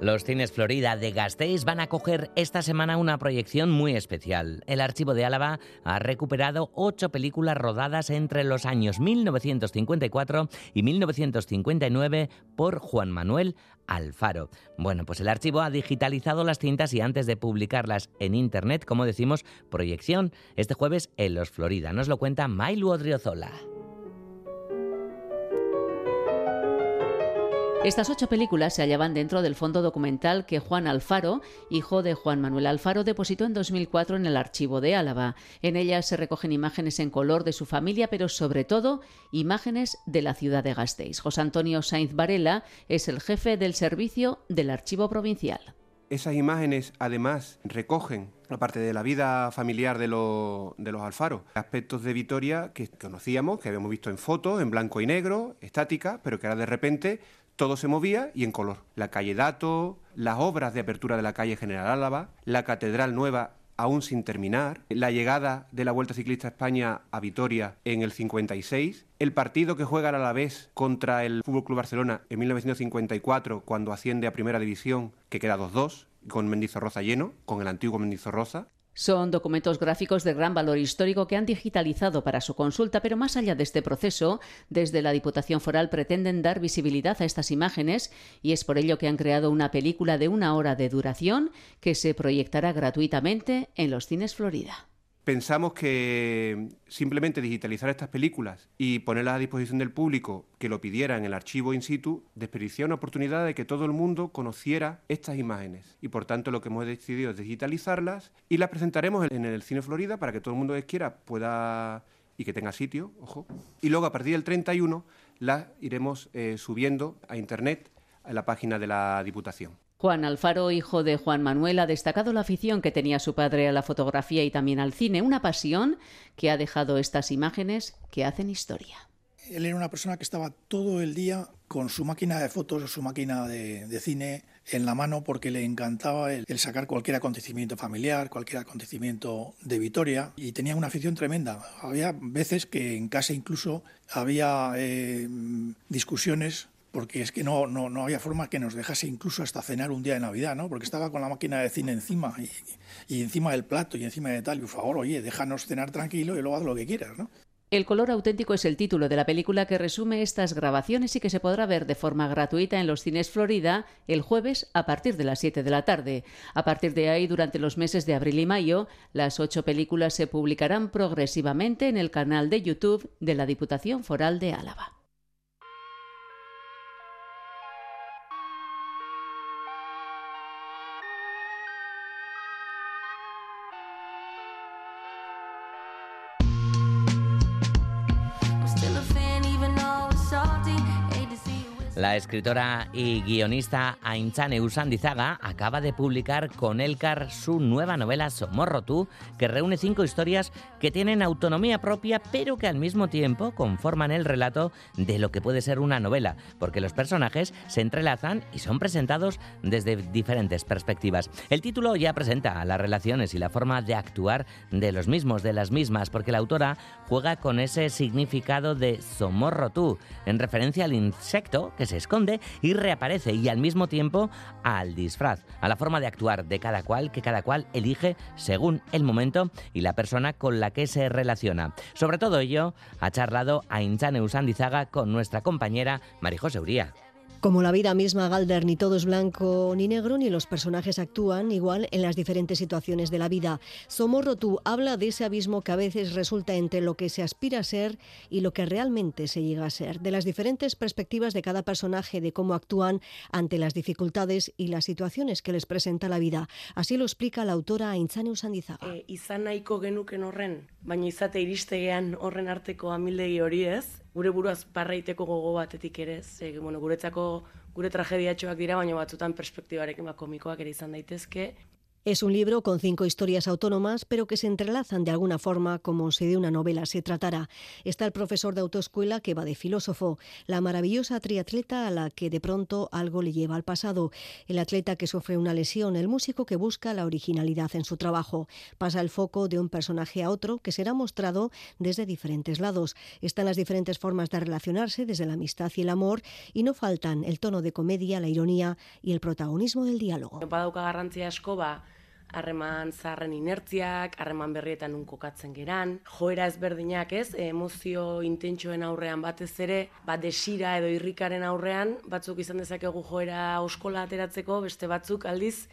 Los cines Florida de Gasteiz van a acoger esta semana una proyección muy especial. El Archivo de Álava ha recuperado ocho películas rodadas entre los años 1954 y 1959 por Juan Manuel Alfaro. Bueno, pues el archivo ha digitalizado las cintas y antes de publicarlas en internet, como decimos, proyección este jueves en Los Florida. Nos lo cuenta Mailu Odriozola. Estas ocho películas se hallaban dentro del fondo documental que Juan Alfaro, hijo de Juan Manuel Alfaro, depositó en 2004 en el archivo de Álava. En ellas se recogen imágenes en color de su familia, pero sobre todo imágenes de la ciudad de Gasteiz. José Antonio Sainz Varela es el jefe del servicio del archivo provincial. Esas imágenes además recogen, aparte de la vida familiar de, los Alfaro, aspectos de Vitoria que conocíamos, que habíamos visto en fotos, en blanco y negro, estática, pero que ahora de repente todo se movía y en color. La calle Dato, las obras de apertura de la calle General Álava, la Catedral Nueva aún sin terminar, la llegada de la Vuelta Ciclista España a Vitoria en el 56, el partido que juega a la contra el Fútbol Club Barcelona en 1954 cuando asciende a Primera División, que queda 2-2 con Mendizorroza lleno, con el antiguo Mendizorroza, son documentos gráficos de gran valor histórico que han digitalizado para su consulta, pero más allá de este proceso, desde la Diputación Foral pretenden dar visibilidad a estas imágenes y es por ello que han creado una película de una hora de duración que se proyectará gratuitamente en los cines Florida. Pensamos que simplemente digitalizar estas películas y ponerlas a disposición del público que lo pidiera en el archivo in situ desperdiciaba una oportunidad de que todo el mundo conociera estas imágenes. Y por tanto lo que hemos decidido es digitalizarlas y las presentaremos en el Cine Florida para que todo el mundo que quiera pueda y que tenga sitio, ojo. Y luego a partir del 31 las iremos eh, subiendo a internet en la página de la Diputación. Juan Alfaro, hijo de Juan Manuel, ha destacado la afición que tenía su padre a la fotografía y también al cine, una pasión que ha dejado estas imágenes que hacen historia. Él era una persona que estaba todo el día con su máquina de fotos o su máquina de, cine en la mano porque le encantaba el, sacar cualquier acontecimiento familiar, cualquier acontecimiento de Vitoria y tenía una afición tremenda. Había veces que en casa incluso había eh, discusiones porque es que no, no, no, había forma que nos dejase incluso hasta cenar un día de Navidad, ¿no? Porque estaba con la máquina de cine encima y, encima del plato y encima de tal. Y por favor, oye, déjanos cenar tranquilo y luego haz lo que quieras, ¿no? El color auténtico es el título de la película que resume estas grabaciones y que se podrá ver de forma gratuita en los cines Florida el jueves a partir de las 7 de la tarde. A partir de ahí, durante los meses de abril y mayo, las ocho películas se publicarán progresivamente en el canal de YouTube de la Diputación Foral de Álava. Escritora y guionista Aintzane Usandizaga acaba de publicar con Elcar su nueva novela Somorro tú, que reúne cinco historias que tienen autonomía propia, pero que al mismo tiempo conforman el relato de lo que puede ser una novela, porque los personajes se entrelazan y son presentados desde diferentes perspectivas. El título ya presenta las relaciones y la forma de actuar de los mismos, de las mismas, porque la autora juega con ese significado de Somorro tú, en referencia al insecto que se y reaparece y al mismo tiempo al disfraz, a la forma de actuar de cada cual que cada cual elige según el momento y la persona con la que se relaciona. Sobre todo ello ha charlado a Inchane Usandizaga con nuestra compañera Marijose Uría. Como la vida misma, Galder, ni todo es blanco ni negro, ni los personajes actúan igual en las diferentes situaciones de la vida. Somorro tú habla de ese abismo que a veces resulta entre lo que se aspira a ser y lo que realmente se llega a ser, de las diferentes perspectivas de cada personaje, de cómo actúan ante las dificultades y las situaciones que les presenta la vida. Así lo explica la autora Aintzane Usandizaga. E, izan nahiko genuken horren, baina izate arteko amildegi gure buruaz parraiteko gogo batetik ere, ze, bueno, guretzako gure tragediatxoak dira, baina batzutan perspektibarekin ba, komikoak ere izan daitezke, Es un libro con cinco historias autónomas, pero que se entrelazan de alguna forma como si de una novela se tratara. Está el profesor de autoescuela que va de filósofo, la maravillosa triatleta a la que de pronto algo le lleva al pasado, el atleta que sufre una lesión, el músico que busca la originalidad en su trabajo. Pasa el foco de un personaje a otro que será mostrado desde diferentes lados. Están las diferentes formas de relacionarse, desde la amistad y el amor, y no faltan el tono de comedia, la ironía y el protagonismo del diálogo. Harreman zaharren inertziak, harreman berrietan nun kokatzen geran, joera ezberdinak ez, emozio intentsoen aurrean batez ere, bat desira edo irrikaren aurrean, batzuk izan dezakegu joera oskola ateratzeko, beste batzuk aldiz,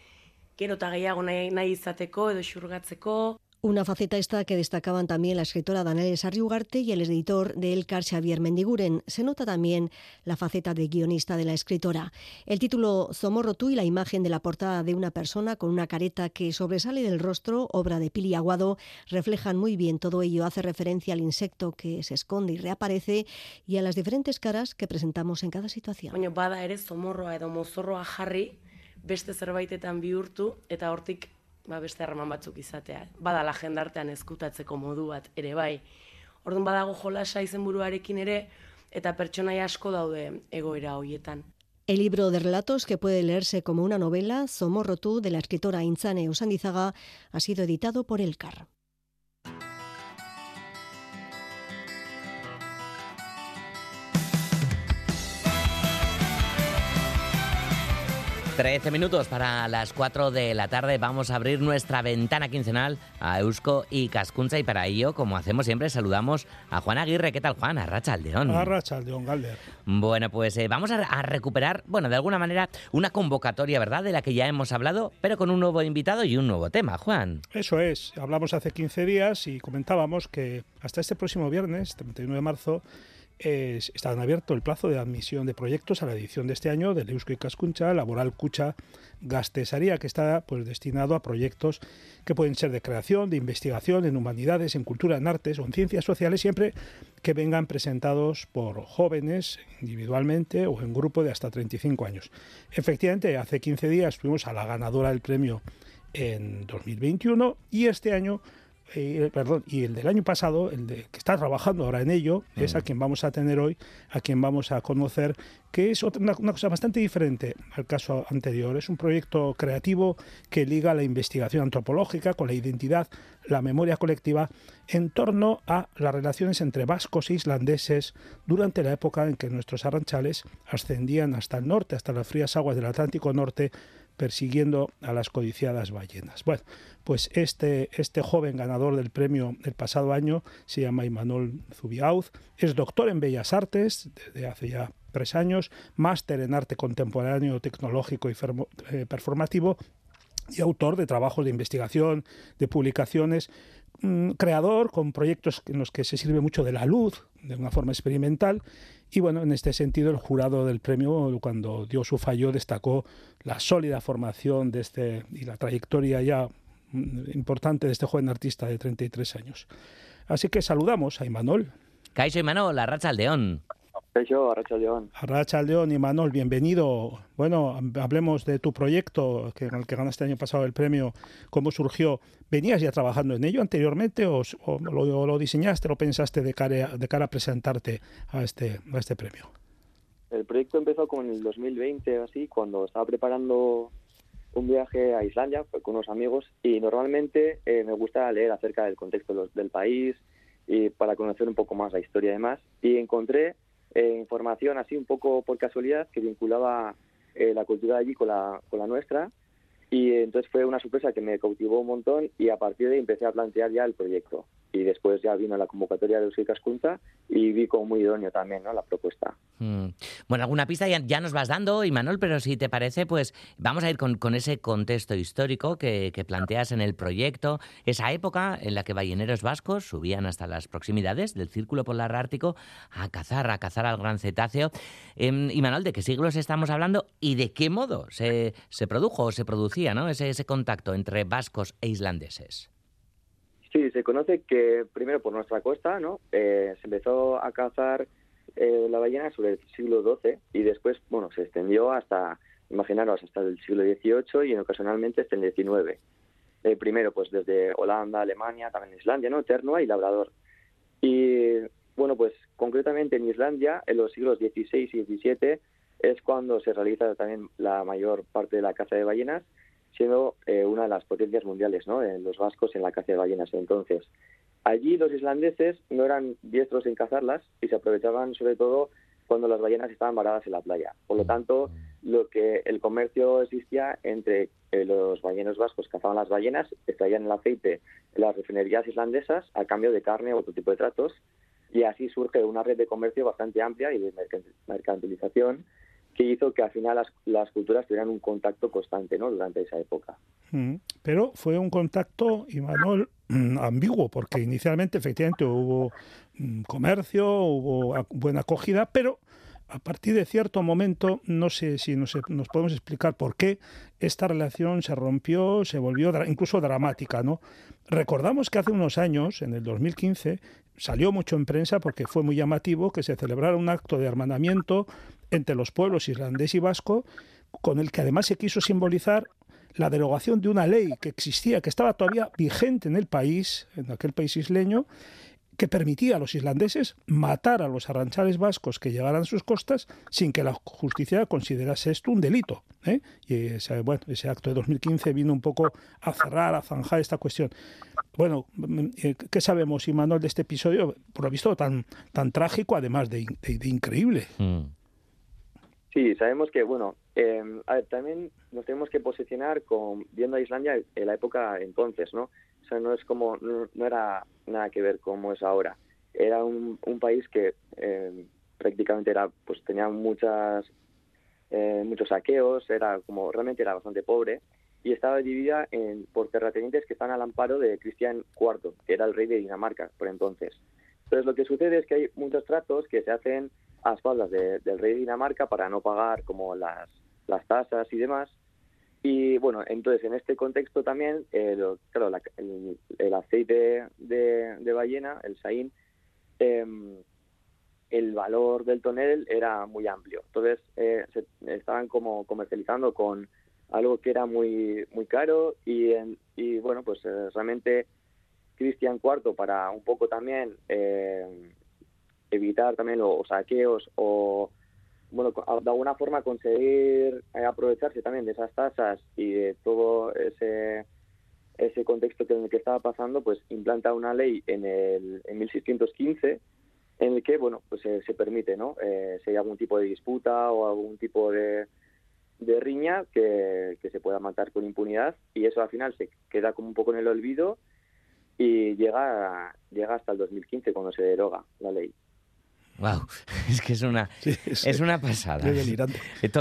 gero eta gehiago nahi, nahi izateko edo xurgatzeko, Una faceta esta que destacaban también la escritora Daniela Sarriugarte y el editor de Elcar Xavier Mendiguren. Se nota también la faceta de guionista de la escritora. El título Zomorro tú y la imagen de la portada de una persona con una careta que sobresale del rostro, obra de Pili Aguado, reflejan muy bien todo ello. Hace referencia al insecto que se esconde y reaparece y a las diferentes caras que presentamos en cada situación. bada edo beste zerbaitetan bihurtu eta hortik ba, beste harreman batzuk izatea. Badala jendartean ezkutatzeko modu bat ere bai. Orduan badago jolasa izenburuarekin ere eta pertsonaia asko daude egoera hoietan. El libro de relatos que puede leerse como una novela, Somorro tú, de la escritora Inzane Usandizaga, ha sido editado por Elcar. 13 minutos para las 4 de la tarde vamos a abrir nuestra ventana quincenal a Eusko y Cascunza y para ello, como hacemos siempre, saludamos a Juan Aguirre. ¿Qué tal, Juan? Arracha Aldeón. Arracha Aldeón, Galder. Bueno, pues eh, vamos a, a, recuperar, bueno, de alguna manera, una convocatoria, ¿verdad?, de la que ya hemos hablado, pero con un nuevo invitado y un nuevo tema, Juan. Eso es. Hablamos hace 15 días y comentábamos que hasta este próximo viernes, 31 de marzo, está abierto el plazo de admisión de proyectos a la edición de este año del Eusko y Cascuncha Laboral Cucha Gastesaría, que está pues, destinado a proyectos que pueden ser de creación, de investigación en humanidades, en cultura, en artes o en ciencias sociales, siempre que vengan presentados por jóvenes individualmente o en grupo de hasta 35 años. Efectivamente, hace 15 días fuimos a la ganadora del premio en 2021 y este año eh, perdón, y el del año pasado, el de, que está trabajando ahora en ello, es a quien vamos a tener hoy, a quien vamos a conocer, que es otra, una, cosa bastante diferente al caso anterior. Es un proyecto creativo que liga la investigación antropológica con la identidad, la memoria colectiva, en torno a las relaciones entre vascos e islandeses durante la época en que nuestros arranchales ascendían hasta el norte, hasta las frías aguas del Atlántico Norte, persiguiendo a las codiciadas ballenas. Bueno, pues este, este joven ganador del premio el pasado año se llama Imanol Zubiauz, es doctor en Bellas Artes desde hace ya tres años, máster en arte contemporáneo, tecnológico y eh, performativo y autor de trabajos de investigación, de publicaciones, creador con proyectos en los que se sirve mucho de la luz de una forma experimental y bueno, en este sentido, el jurado del premio, cuando dio su fallo, destacó la sólida formación de este y la trayectoria ya mm, importante de este joven artista de 33 años. Así que saludamos a Imanol. Caixo Imanol, la racha Aldeón. Caixo, Arracha Aldeón. Arracha Aldeón, Imanol, bienvenido. Bueno, hablemos de tu proyecto, que, en el que ganaste el año pasado el premio, cómo surgió. ¿Venías ya trabajando en ello anteriormente o, lo, diseñaste, lo pensaste de cara, de cara a presentarte a este, a este premio? El proyecto empezó como en el 2020, así, cuando estaba preparando un viaje a Islandia con unos amigos y normalmente eh, me gusta leer acerca del contexto del país y para conocer un poco más la historia y demás. Y encontré eh, información así un poco por casualidad que vinculaba eh, la cultura de allí con la, con la nuestra. Y entonces fue una sorpresa que me cautivó un montón y a partir de ahí empecé a plantear ya el proyecto y después ya vino la convocatoria de Euskal Cascunta y vi como muy idóneo también ¿no? la propuesta. Mm. Bueno, alguna pista ya, nos vas dando, Imanol, pero si te parece, pues vamos a ir con, ese contexto histórico que, planteas en el proyecto, esa época en la que balleneros vascos subían hasta las proximidades del Círculo Polar Ártico a cazar, a cazar al gran cetáceo. Eh, ¿de qué siglos estamos hablando y de qué modo se, se produjo o se producía ¿no? ese, ese contacto entre vascos e islandeses? Sí, se conoce que primero por nuestra costa, ¿no? Eh, se empezó a cazar eh, la ballena sobre el siglo XII y después, bueno, se extendió hasta imaginaros, hasta el siglo XVIII y en ocasionalmente hasta el XIX. Eh, primero, pues desde Holanda, Alemania, también Islandia, ¿no? Ternua y Labrador. Y bueno, pues concretamente en Islandia, en los siglos XVI y XVII, es cuando se realiza también la mayor parte de la caza de ballenas, siendo eh, una de las potencias mundiales, ¿no? En los vascos en la caza de ballenas. Entonces, allí los islandeses no eran diestros en cazarlas y se aprovechaban sobre todo cuando las ballenas estaban varadas en la playa. Por lo tanto, lo que el comercio existía entre eh, los ballenos vascos cazaban las ballenas, extraían el aceite en las refinerías islandesas a cambio de carne o otro tipo de tratos, y así surge una red de comercio bastante amplia y de mercantilización que hizo que al final las, culturas tuvieran un contacto constante ¿no? durante esa época. Mm, pero fue un contacto, Imanol, mm, ambiguo, porque inicialmente efectivamente hubo mm, comercio, hubo buena acogida, pero a partir de cierto momento, no sé si nos, nos, podemos explicar por qué esta relación se rompió, se volvió incluso dramática, ¿no? Recordamos que hace unos años, en el 2015, salió mucho en prensa porque fue muy llamativo que se celebrara un acto de hermanamiento entre los pueblos islandés y vasco, con el que además se quiso simbolizar la derogación de una ley que existía, que estaba todavía vigente en el país, en aquel país isleño, que permitía a los islandeses matar a los arranchales vascos que llegaran a sus costas sin que la justicia considerase esto un delito. ¿eh? Y ese, bueno, ese acto de 2015 vino un poco a cerrar, a zanjar esta cuestión. Bueno, eh, ¿qué sabemos, Imanol, de este episodio? Por lo visto, tan, tan trágico, además de, increíble. Mm. Sí, sabemos que, bueno, em, también nos tenemos que posicionar con viendo a Islandia en la época entonces, ¿no? O sea, no es como, no, era nada que ver como es ahora. Era un, país que em, prácticamente era, pues tenía muchas, eh, muchos saqueos, era como, realmente era bastante pobre y estaba dividida en, por terratenientes que están al amparo de Cristian IV, que era el rey de Dinamarca por entonces. Entonces lo que sucede es que hay muchos tratos que se hacen a espaldas del rey de Dinamarca para no pagar como las, las tasas y demás. Y bueno, entonces en este contexto también, claro, el, aceite de, ballena, el saín, em, el valor del tonel era muy amplio. Entonces eh, se estaban como comercializando con algo que era muy muy caro y, y bueno, pues eh, realmente Cristian IV para un poco también eh, evitar también los saqueos o, bueno, de alguna forma conseguir eh, aprovecharse también de esas tasas y de todo ese ese contexto en el que estaba pasando, pues implanta una ley en el en 1615 en el que, bueno, pues se permite, ¿no? Eh, si hay algún tipo de disputa o algún tipo de, de riña que, que se pueda matar con impunidad y eso al final se queda como un poco en el olvido y llega, llega hasta el 2015 cuando se deroga la ley. Wow, es que es una, es una pasada.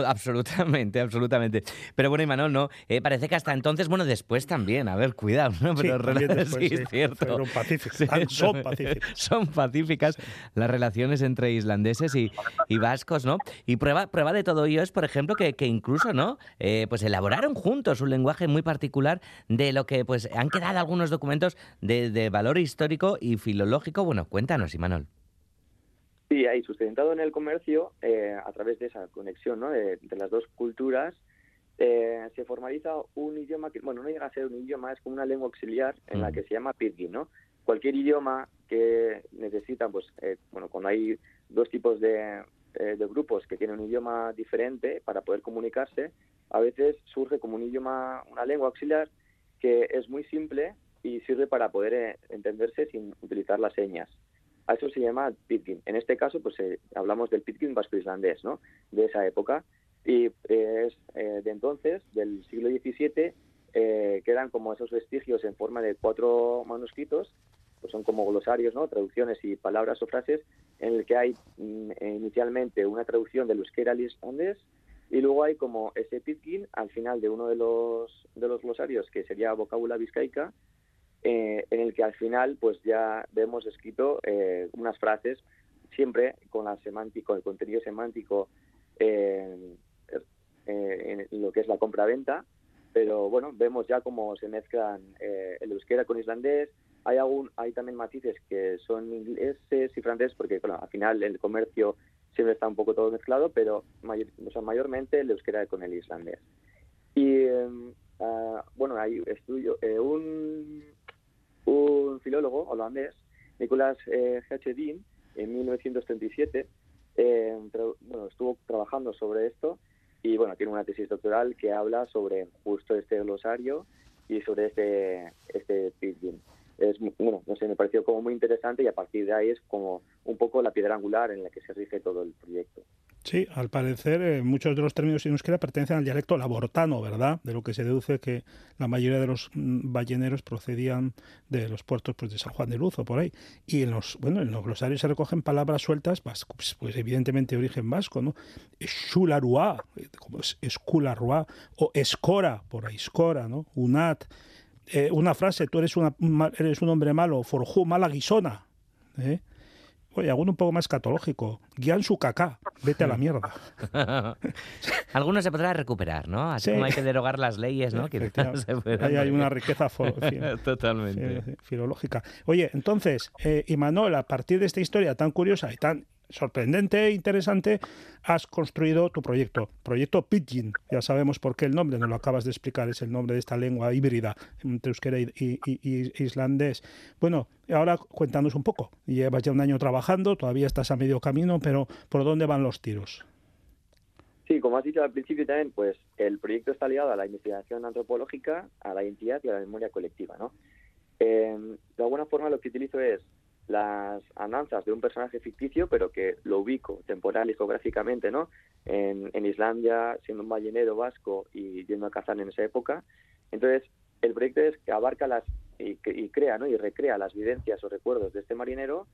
absolutamente, absolutamente. Pero bueno, Imanol, no, eh, parece que hasta entonces, bueno, después también, a ver, cuidado, ¿no? Pero sí, es cierto. Pacíficas. son pacíficas. Son pacíficas las relaciones entre islandeses y, y, vascos, ¿no? Y prueba, prueba de todo ello es, por ejemplo, que, que incluso, ¿no? Eh, pues elaboraron juntos un lenguaje muy particular de lo que, pues, han quedado algunos documentos de, de valor histórico y filológico. Bueno, cuéntanos, Imanol. Sí, ahí sustentado en el comercio, eh, a través de esa conexión ¿no? de, las dos culturas, eh, se formaliza un idioma que, bueno, no llega a ser un idioma, es como una lengua auxiliar en la mm. que se llama Pidgin, ¿no? Cualquier idioma que necesita, pues, eh, bueno, cuando hay dos tipos de, de grupos que tienen un idioma diferente para poder comunicarse, a veces surge como un idioma, una lengua auxiliar que es muy simple y sirve para poder entenderse sin utilizar las señas. A eso se llama Pitkin. En este caso, pues eh, hablamos del Pitkin vasco-islandés, ¿no? De esa época. Y eh, es eh, de entonces, del siglo XVII, quedan como esos vestigios en forma de cuatro manuscritos, pues son como glosarios, ¿no? Traducciones y palabras o frases, en el que hay mm, inicialmente una traducción del euskera al islandés, y luego hay como ese Pitkin al final de uno de los, de los glosarios, que sería vocábula vizcaica, eh, en el que al final pues ya vemos escrito eh, unas frases siempre con la semántico, el contenido semántico eh, en lo que es la compra-venta, pero bueno, vemos ya cómo se mezclan el euskera con islandés, hay algún, hay también matices que son ingleses y franceses porque al final el comercio siempre está un poco todo mezclado, pero mayor, o sea, mayormente el euskera con el islandés. Y ah, bueno, hay estudio, eh, un, un filólogo holandés, Nicolas eh, H. Dean, en 1937, eh, bueno, estuvo trabajando sobre esto y bueno, tiene una tesis doctoral que habla sobre justo este glosario y sobre este, este pidgin es bueno, no sé, me pareció como muy interesante y a partir de ahí es como un poco la piedra angular en la que se rige todo el proyecto. Sí, al parecer eh, muchos de los términos en euskera pertenecen al dialecto labortano, ¿verdad? De lo que se deduce que la mayoría de los mm, balleneros procedían de los puertos pues, de San Juan de Luz o por ahí. Y en los, bueno, en los glosarios se recogen palabras sueltas, pues, pues evidentemente de origen vasco, ¿no? Xularua, eh, como es escularua, o escora, por ahí escora, ¿no? Unat, eh, una frase, tú eres, una, eres un hombre malo, forjú mala guisona. ¿eh? Oye, alguno un poco más catológico. Guían su caca, vete a la mierda. Algunos se podrá recuperar, ¿no? Así como hay que derogar las leyes, ¿no? Ahí hay una riqueza Totalmente. filológica. Oye, entonces, eh, Imanol, a partir de esta historia tan curiosa y tan sorprendente e interesante, has construido tu proyecto, proyecto Pidgin. Ya sabemos por qué el nombre, no lo acabas de explicar, es el nombre de esta lengua híbrida entre euskera y, islandés. Bueno, ahora cuéntanos un poco. Llevas ya un año trabajando, todavía estás a medio camino, pero ¿por dónde van los tiros? Sí, como has dicho al principio también, pues el proyecto está ligado a la investigación antropológica, a la identidad y a la memoria colectiva, ¿no? Eh, de alguna forma lo que utilizo es las andanzas de un personaje ficticio, pero que lo ubico temporal y geográficamente, ¿no? En, Islandia, siendo un ballenero vasco y yendo a cazar en esa época. Entonces, el proyecto es que abarca las y, crea, ¿no? Y recrea las vivencias o recuerdos de este marinero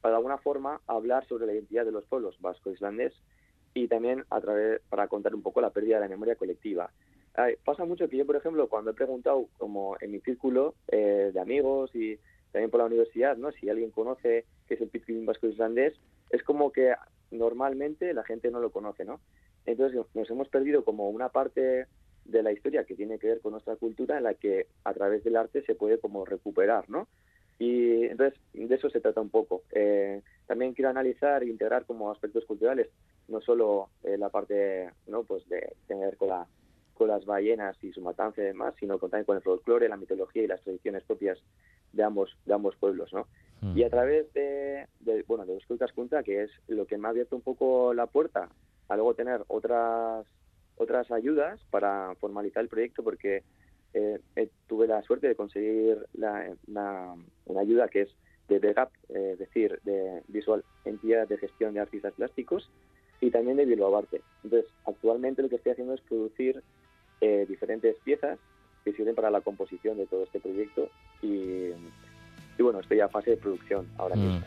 para de alguna forma hablar sobre la identidad de los pueblos vasco-islandés y también a través para contar un poco la pérdida de la memoria colectiva. pasa mucho que yo, por ejemplo, cuando he preguntado como en mi círculo eh, de amigos y también por la universidad, ¿no? Si alguien conoce qué es el Pitcairn vasco islandés, es como que normalmente la gente no lo conoce, ¿no? Entonces nos hemos perdido como una parte de la historia que tiene que ver con nuestra cultura en la que a través del arte se puede como recuperar, ¿no? Y entonces de eso se trata un poco. Eh, también quiero analizar e integrar como aspectos culturales no solo eh, la parte no pues de tener con la con las ballenas y su matanza y demás, sino también con el folclore, la mitología y las tradiciones propias de ambos, de ambos pueblos, ¿no? Mm. Y a través de, bueno, de Escultas Junta, que es lo que me ha abierto un poco la puerta a luego tener otras otras ayudas para formalizar el proyecto, porque eh, eh, tuve la suerte de conseguir la, una, ayuda que es de VEGAP, eh, es decir, de Visual Entidad de Gestión de Artistas Plásticos, y también de Bilbao Arte. Entonces, actualmente lo que estoy haciendo es producir diferentes piezas que sirven para la composición de todo este proyecto y, bueno, estoy a fase de producción ahora mm. mismo.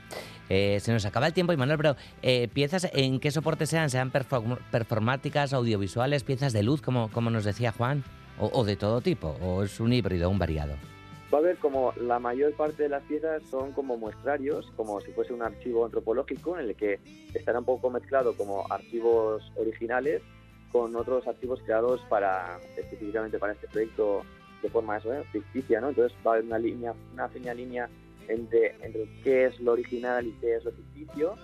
Eh, se nos acaba el tiempo, Manuel, pero eh, piezas, ¿en qué soporte sean? ¿Sean performáticas, audiovisuales, piezas de luz, como, como nos decía Juan? O, de todo tipo? ¿O es un híbrido, un variado? Va a haber como la mayor parte de las piezas son como muestrarios, como si fuese un archivo antropológico en el que estará un poco mezclado como archivos originales con otros archivos creados para específicamente para este proyecto de forma eso, ¿eh? ficticia, ¿no? Entonces va a haber una línea, una fina línea entre, entre qué es lo original y qué es lo ficticio.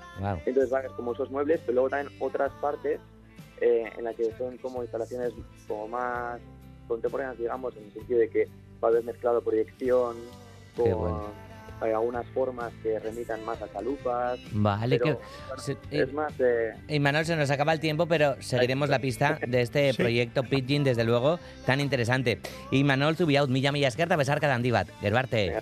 Entonces van como esos muebles, pero luego también otras partes eh, en las que son como instalaciones como más contemporáneas, digamos, en el sentido de que va a haber mezclado proyección con hay algunas formas que remitan más a chalupas. Vale, que es más de... Y Manuel, se nos acaba el tiempo, pero seguiremos la pista de este proyecto Pidgin, desde luego, tan interesante. Y Manuel Zubiaut, milla milla izquierda, besar cada andibat. Gerbarte.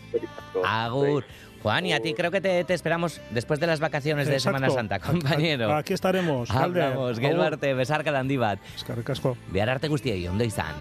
Agur. Juan, y a ti creo que te, esperamos después de las vacaciones de Semana Santa, compañero. Aquí estaremos. Hablamos, Gerbarte, besar cada andibat. Es que recasco. Biararte guztiei, ondo izan.